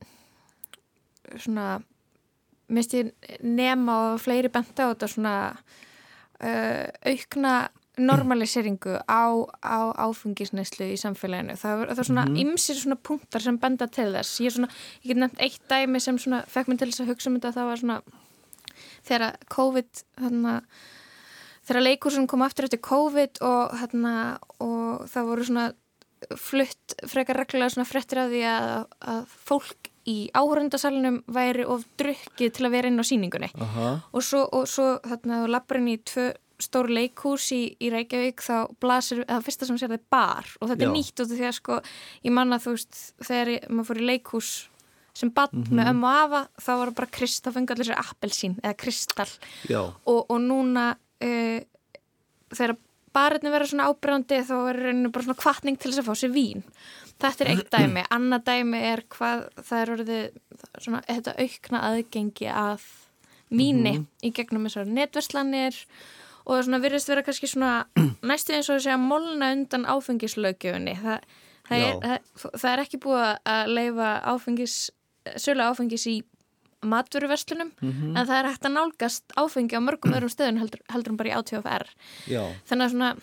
svona minnst ég nema og fleiri benda á þetta svona uh, aukna normaliseringu á, á áfengisneislu í samfélaginu. Það, það er svona ymsir svona punktar sem benda til þess. Ég, er svona, ég get nefnt eitt dæmi sem svona fekk mér til þess að hugsa um þetta það var svona þegar COVID þarna þegar leikursum kom aftur eftir COVID og, þarna, og það voru svona flutt frekar reglulega svona frettir af því að, að fólk í áhörundasalunum væri of drukkið til að vera inn á síningunni Aha. og svo, og svo þarna lappurinn í tvö stóru leikhús í, í Reykjavík þá blasir, eða fyrsta sem sér það er bar og þetta Já. er nýtt út af því að sko ég manna þú veist, þegar ég, maður fór í leikhús sem bann með ömmu og afa þá var það bara krist, þá fengi allir sér appelsín eða kristall og, og núna uh, þegar barirni verða svona ábyrjandi þá er reyninu bara svona kvartning til þess að fá sér vín. Þetta er eitt dæmi, annað dæmi er hvað það er orðið svona þetta aukna aðgengi að víni í gegnum þessar netverslanir og það svona virðist vera kannski svona næstu eins og að segja molna undan áfengislaugjöfunni það, það, er, það, það er ekki búið að leifa áfengis sölu áfengis í matvöruverslunum en það er hægt að nálgast áfengi á mörgum öðrum stöðun heldur, heldur um bara í já, þannig að svona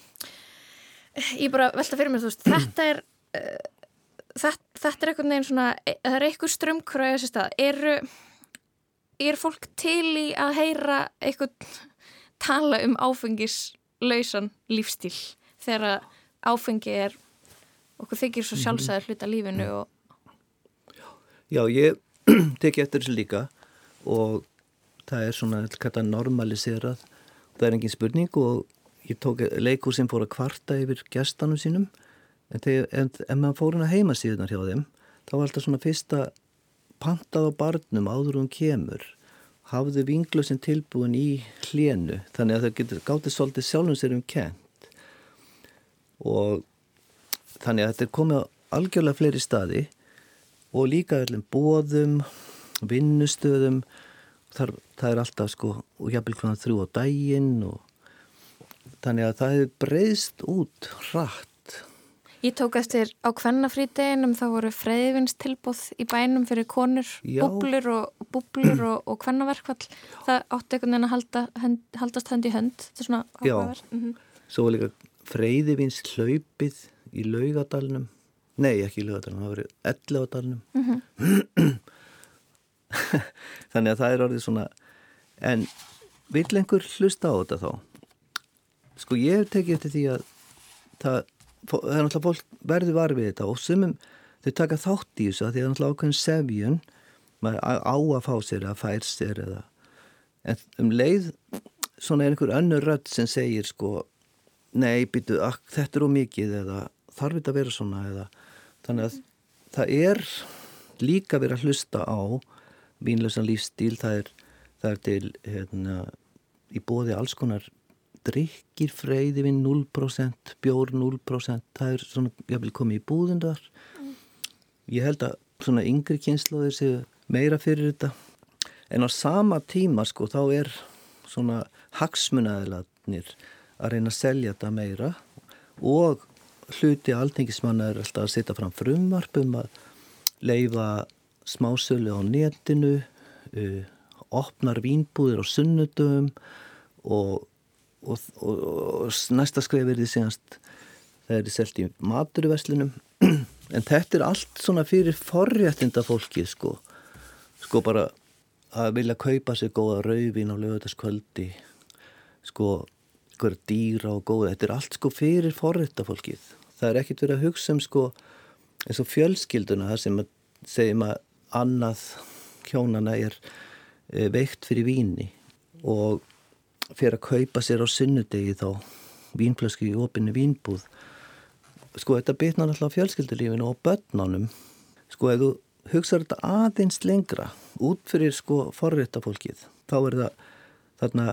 ég bara velta fyrir mér þú veist þetta er uh, þetta, þetta er einhvern veginn svona það er einhver strömmkvæði þessi stað. Eru er fólk til í að heyra einhvern tala um áfengislausan lífstíl þegar áfengi er okkur þykir svo sjálfsæður hluta lífinu og já, ég teki eftir þessu líka. Og það er svona þetta normaliserað. Það er engin spurning og ég tók leikur sem fór að kvarta yfir gestanum sínum. En, þegar, en ef maður fór hann að heima síðunar hjá þeim þá var alltaf svona fyrsta pantað á barnum áður hún kemur. Hafðu vinglösin tilbúin í hlénu þannig að það gáttið svolítið sjálfum sér um kent og þannig að þetta er komið á algjörlega fleiri staði og líka öllum bóðum, vinnustöðum, þar, það er alltaf sko, og jafnvel kláðan þrjú á daginn og þannig að það hefur breyðst út hratt. Ég tók eftir á kvennafrídeginum þá voru freyðvinstilbóð í bænum fyrir konur, Já. búblur og búblur og, og kvennaverkvall það átti einhvern veginn að halda, hend, haldast hönd í hönd þetta er svona Já. áhugaverð mm Svo var líka freyðivins hlaupið í laugadalnum, nei ekki í laugadalnum, það var í ellegadalnum. þannig að það er orðið svona, en vill einhver hlusta á þetta þá? Sko ég tekið eftir því að það, það er náttúrulega fólk verður varfið þetta og sumum þau taka þátt í þessu að því að það er náttúrulega ákveðin sevjun maður á á að fá sér að fær sér eða en um leið svona er einhver önnur rödd sem segir sko nei, býtu, þetta er ómikið eða þarf þetta að vera svona eða þannig að það er líka verið að hlusta á vínlösan lífstíl það er, það er til hérna, í bóði alls konar drikkir freyði við 0% bjór 0% það er svona, ég vil koma í búðundar ég held að svona yngri kynnslóðir séu meira fyrir þetta. En á sama tíma sko þá er svona hagsmunaðilatnir að reyna að selja þetta meira og hluti alþengismanna er alltaf að setja fram frumvarp um að leifa smásölu á netinu uh, opnar vínbúðir á sunnudum og, og, og, og næsta skref er því senast það er því selt í maturverslunum en þetta er allt svona fyrir forréttinda fólki sko. Sko bara að vilja kaupa sér góða rauðvín á lögutaskvöldi sko ykkur dýra og góða, þetta er allt sko fyrir forrétta fólkið það er ekkert verið að hugsa um sko eins og fjölskylduna þar sem að segjum að annað hjónana er e, veikt fyrir víni og fyrir að kaupa sér á sunnudegi þá vínflösku í opinni vínbúð. Sko þetta bitnar á fjölskyldulífinu og börnunum. Sko ef þú hugsaður þetta aðeins lengra út fyrir sko forrétta fólkið þá er það þarna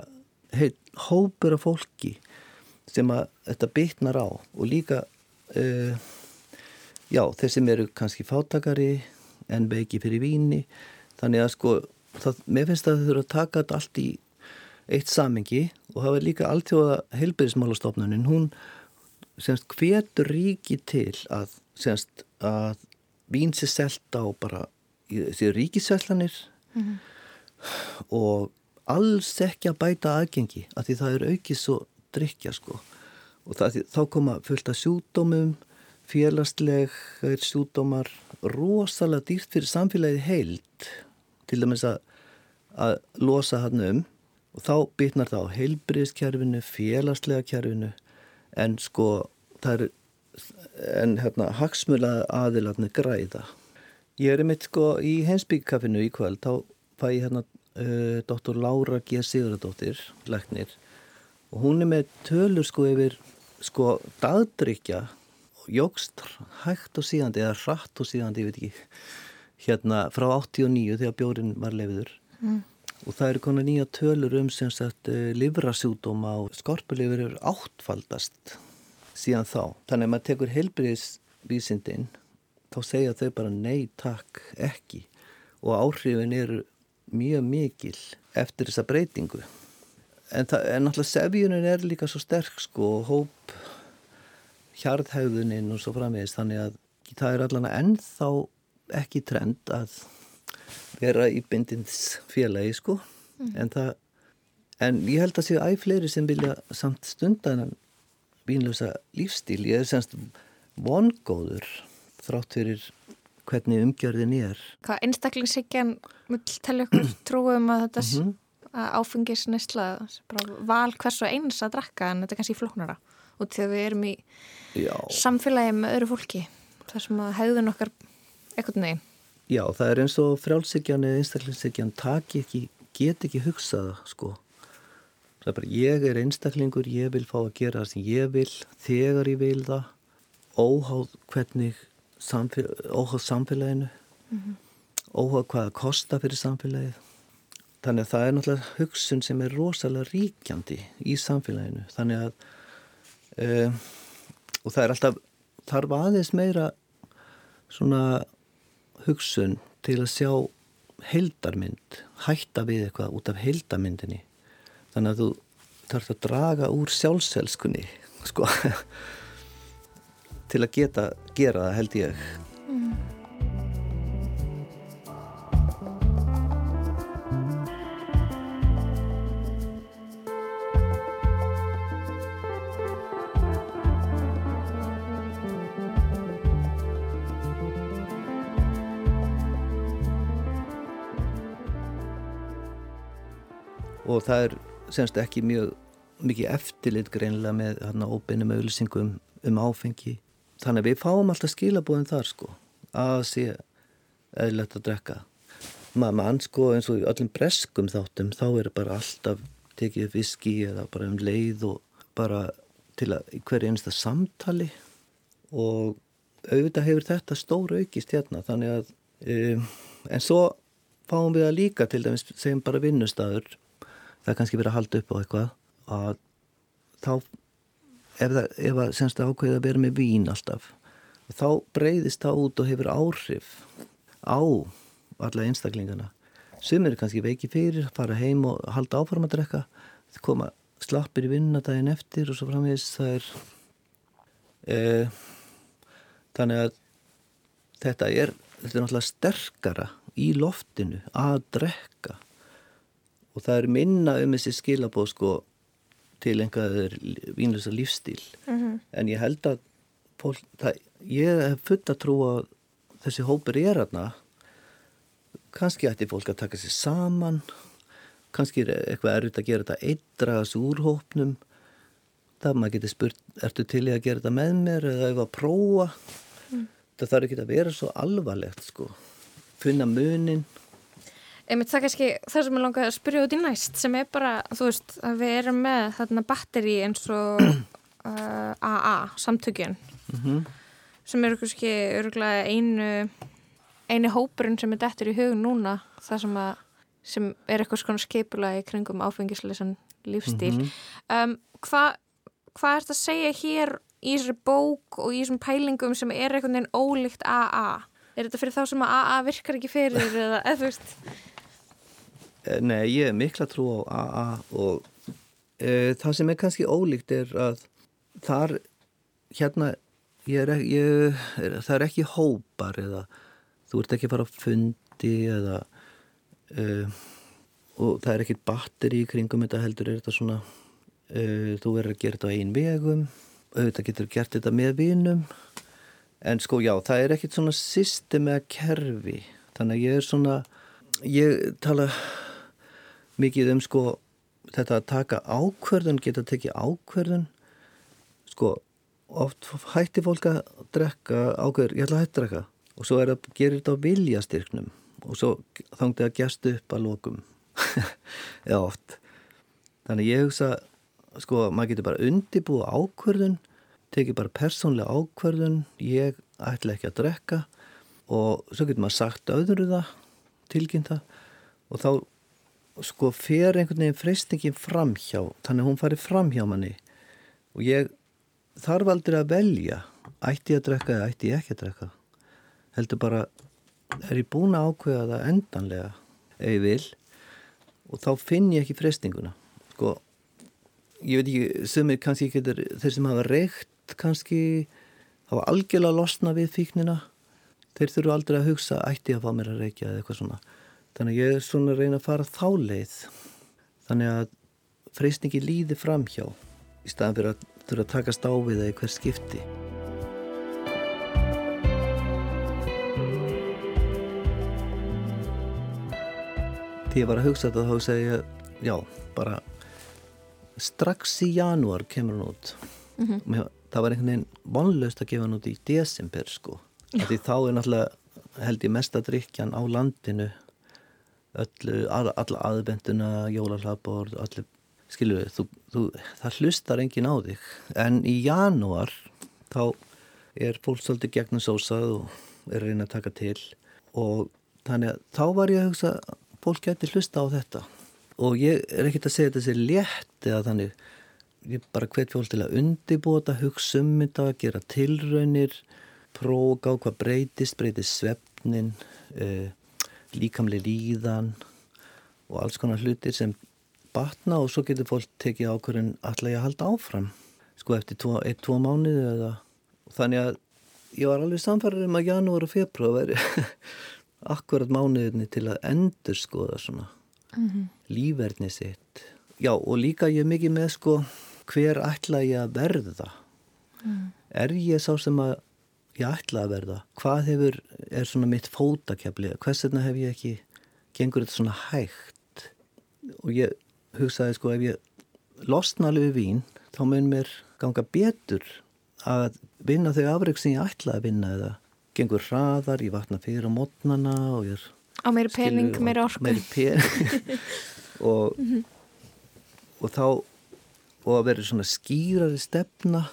heit, hópur af fólki sem að þetta bytnar á og líka uh, já, þeir sem eru kannski fátakari en veiki fyrir víni þannig að sko, það, mér finnst að þau þurfa að taka þetta allt í eitt samengi og það var líka alltjóða heilbyrðismálastofnunin, hún semst hvetur ríki til að semst að vín sé selta á bara séu ríkisæslanir mm -hmm. og alls ekki að bæta aðgengi af því það er aukið svo drikja sko og það, þá koma fullt af sjúdómum félagsleg sjúdómar rosalega dýrt fyrir samfélagið heilt til dæmis að, að losa hann um. Og þá bytnar það á heilbriðskerfinu, félagslega kerfinu en sko það er en hérna hagsmula aðilarnir græða. Ég er einmitt sko í hensbyggkaffinu í kvöld þá fæ ég hérna uh, doktor Laura G. Sigurðardóttir læknir. Og hún er með tölur sko yfir sko dagdrykja jógst hægt og síðandi eða hratt og síðandi, ég veit ekki hérna frá 89 þegar bjórin var lefiður mm. og það eru konar nýja tölur um sem sagt uh, livrasjúdóma og skorpulifur eru áttfaldast síðan þá. Þannig að maður tekur heilbriðisvísindin þá segja þau bara nei takk ekki og áhrifin eru mjög mikil eftir þessa breytingu. En, en náttúrulega sefjunin er líka svo sterk sko og hóp hjarðhæðunin og svo framvegist þannig að það er allan að ennþá ekki trend að vera í bindindisfélagi sko mm. en það en ég held að séu æg fleiri sem vilja samt stundan vínlösa lífstíl ég er semst vongóður þrátt fyrir hvernig umgjörðin er Hvað einstaklingshyggjan vil tellja okkur trúum að þetta mm -hmm. Áfengis nesla val hvers og eins að drakka en þetta er kannski flóknara. Og þegar við erum í Já. samfélagi með öðru fólki þar sem að hegðun okkar ekkert neginn Já, það er eins og frjálshyggjan eða einstaklingshyggjan taki ekki, get ekki hugsaða sko. Það er bara ég er einstaklingur, ég vil fá að gera það sem ég vil, þegar ég vil það óháð hvernig samfél óháð samfélaginu. Mm -hmm. óháð hvað það kostar fyrir samfélagið þannig að það er náttúrulega hugsun sem er rosalega ríkjandi í samfélaginu. Þannig að uh, og það er alltaf þarf aðeins meira svona hugsun til að sjá heldarmynd hætta við eitthvað út af heldarmyndinni þannig að þú þarfst að draga úr sjálfselskunni sko til að geta gera það held ég og það er semst ekki mjög mikið eftirlit greinlega með hérna óbeinum auðlýsingum um áfengi. Þannig að við fáum alltaf skilabóðin þar sko. Að sé eðlert að drekka. Maður mann sko eins og öllum breskum þáttum þá er bara alltaf tekið viski eða bara um leið og bara til að í hverju einsta samtali. Og auðvitað hefur þetta stóru aukist hérna þannig að um, en svo fáum við að líka til dæmis segjum bara vinnustafur það er kannski verið að halda upp á eitthvað að þá ef það, ef það semst ákveði að vera með vín alltaf þá breyðist það út og hefur áhrif á alla einstaklingana. Sem eru kannski veiki fyrir fara heim og halda áfram að drekka koma slappir í vinnadagin eftir og svo framvegis það er e, þannig að þetta er, þetta er náttúrulega sterkara í loftinu að drekka og það er minna um þessi skilabóð sko til einhverjur vínlösa lífstíl mm -hmm. en ég held að fólk, það, ég hef full að trú að þessi hópur er aðna kannski ætti fólk að taka sér saman. Kannski er eitthvað erfitt að gera þetta eitthvað þessu úrhópnum það maður getur spurt ertu til ég að gera þetta með mér eða ef að prófa? Mm. það þarf ekki að vera svo alvarlegt sko. Finna munin Einmitt það kannski það sem ég langaði að spyrja út í næst sem er bara, þú veist, að við erum með þarna batteri eins og uh, AA, samtökjun mm -hmm. sem eru kannski öruglega einu einu hópurinn sem er dættur í hugun núna það sem að sem er eitthvað svona skipula í kringum áfengisleisan lífstíl Mhm. um, hvað hva er þetta að segja hér í þessari bók og í þessum pælingum sem er veginn ólíkt AA er þetta fyrir þá sem að AA virkar ekki fyrir eða, eða þú veist Nei, ég er mikla trú á AA og e, það sem er kannski ólíkt er að þar hérna ég er, ekki- ég, er, það er ekki hópar eða þú ert ekki að fara á fundi eða e, og það er ekkit batteri í kringum þetta heldur er þetta svona e, þú verður að gera þetta á einn vegum auðvitað getur gert þetta með vinum. En sko já, það er ekkit svona system eða kerfi þannig að ég er svona ég tala mikið um sko þetta að taka ákverðun, geta tekið ákverðun sko oft hætti fólk að drekka ákverður, ég ætla að hætti að drekka. Og svo er að gera þetta á viljastyrknum. Og svo þangti að gæstu upp að lokum. Eða oft. Þannig ég hugsa sko maður getur bara undibúa ákverðun tekið bara persónlega ákverðun ég ætla ekki að drekka. Og svo getur maður sagt öðru það tilkynnt það. Og þá sko fer einhvern veginn freystingin framhjá þannig að hún fari framhjá manni. Og ég þarf aldrei að velja ætti ég að drekka eða ætti ég ekki að drekka. Heldur bara er ég búin að ákveða það endanlega? Ef ég vil. Og þá finn ég ekki freystinguna sko ég veit ekki, sumir kannski getur þeir sem hafa reykt kannski hafa algjörlega losna við fíknina. Þeir þurfu aldrei að hugsa ætti ég að fá mér að reykja eða eitthvað svona þannig að ég er svona að reyna að fara þá leið. Þannig að freysningi líði framhjá í staðan fyrir að þurfa að taka stáfið eða hver skipti. Þegar ég var að hugsa þetta þá segi ég já, bara strax í janúar kemur hann út. Mhm. Mér- það var einhvern veginn vonlaust að gefa hann út í desember sko. Því þá er náttúrulega held ég mesta drikjan á landinu öllu, alla, alla aðbenduna jólalabor, allir skilur við, þú, þú, það hlustar enginn á þig. En í janúar þá er fólk svolítið gegnum sósað og er reyna að taka til. Og þannig að þá var ég að hugsa að fólk geti hlusta á þetta. Og ég er ekkert að segja þetta sér létt eða þannig. Ég bara hvet fólk til að undibúa þetta, hugsa um þetta, gera tilraunir próga á hvað breytist, breytist svefnin uh, líkamli líðan og alls konar hlutir sem batna og svo getur fólk tekið ákvörðin alltaf ég að halda áfram sko eftir tvo, eitt, tvo mánuði eða þannig að ég var alveg samfæður um að janúar og februar veri akkurat mánuðinni til að endur skoða svona Mhm. lífverðni sitt já og líka ég mikið með sko hver ætla ég að verða Mm. er ég sá sem að ég ætla að verða? Hvað hefur, er svona mitt fótakefli? Hvers vegna hef ég ekki gengur þetta svona hægt? Og ég hugsaði sko ef ég losna alveg vín þá mun mér ganga betur að vinna þau afreg sem ég ætla að vinna eða gengur hraðar, ég vakna fyrir á mótnana og ég er á meiri pening, meiri orku. meiri pening og, Mhm. og þá og að vera svona skýrari stefna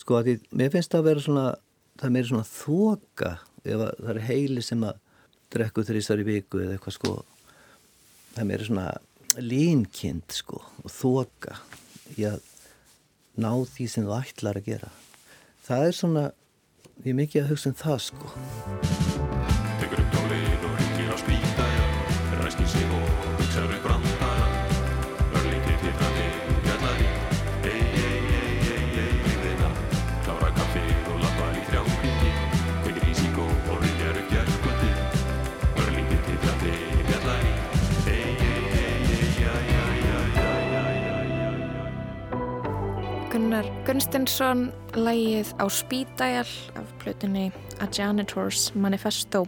sko að því, mér finnst það að vera svona það er meiri svona þoka ef að það er heili sem að drekku þrísar í viku eða eitthvað sko. Það er meiri svona línkind sko og þoka í að ná því sem þú ætlar að gera. Það er svona ég er mikið að hugsa um það sko Gunnar Gunstinsson lægið á Spídæjal af plötunni A Janitor's Manifesto.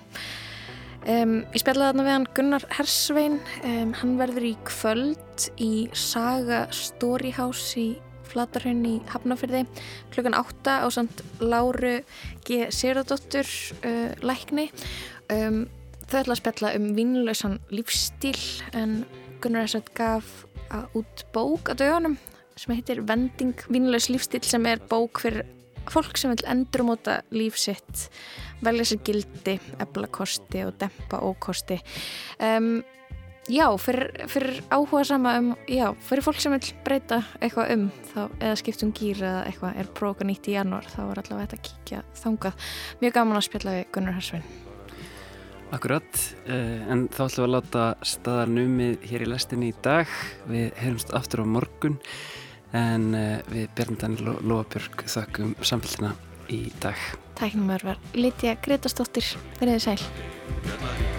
Um, Ég spjallaði þarna við hann Gunnar Hersvein. Um, hann verður í kvöld í Saga Storyhouse í Flatarhaun í Hafnafyrði klukkan 8 á samt Láru G. Sigurðardóttur uh, lækni. Um, þau ætla að spjalla um vínlausan lífstíl en Gunnar Hersvein gaf út bók að dögunum sem heitir Vending vínlaus lífstíl sem er bók fyrir fólk sem vil endurmóta líf sitt velja sér gildi, ebla kosti og dempa ókosti. Um, já, fyrir, fyrir áhuga sama um, já, fyrir fólk sem vil breyta eitthvað um þá, eða skipt um gýr eða eitthvað er próka nýtt í janúar þá er allavega þetta að kíkja þangað. Mjög gaman að spjalla við Gunnar Hersvein Akkurat, uh, en þá ætlum við að láta staðar numið hér í lestinni í dag. Við heyrumst aftur á morgun en uh, við Bjarndan Lóabjörg þakkum samfélgina í dag. Tæknumar var Lítja Gretastóttir, verið sæl.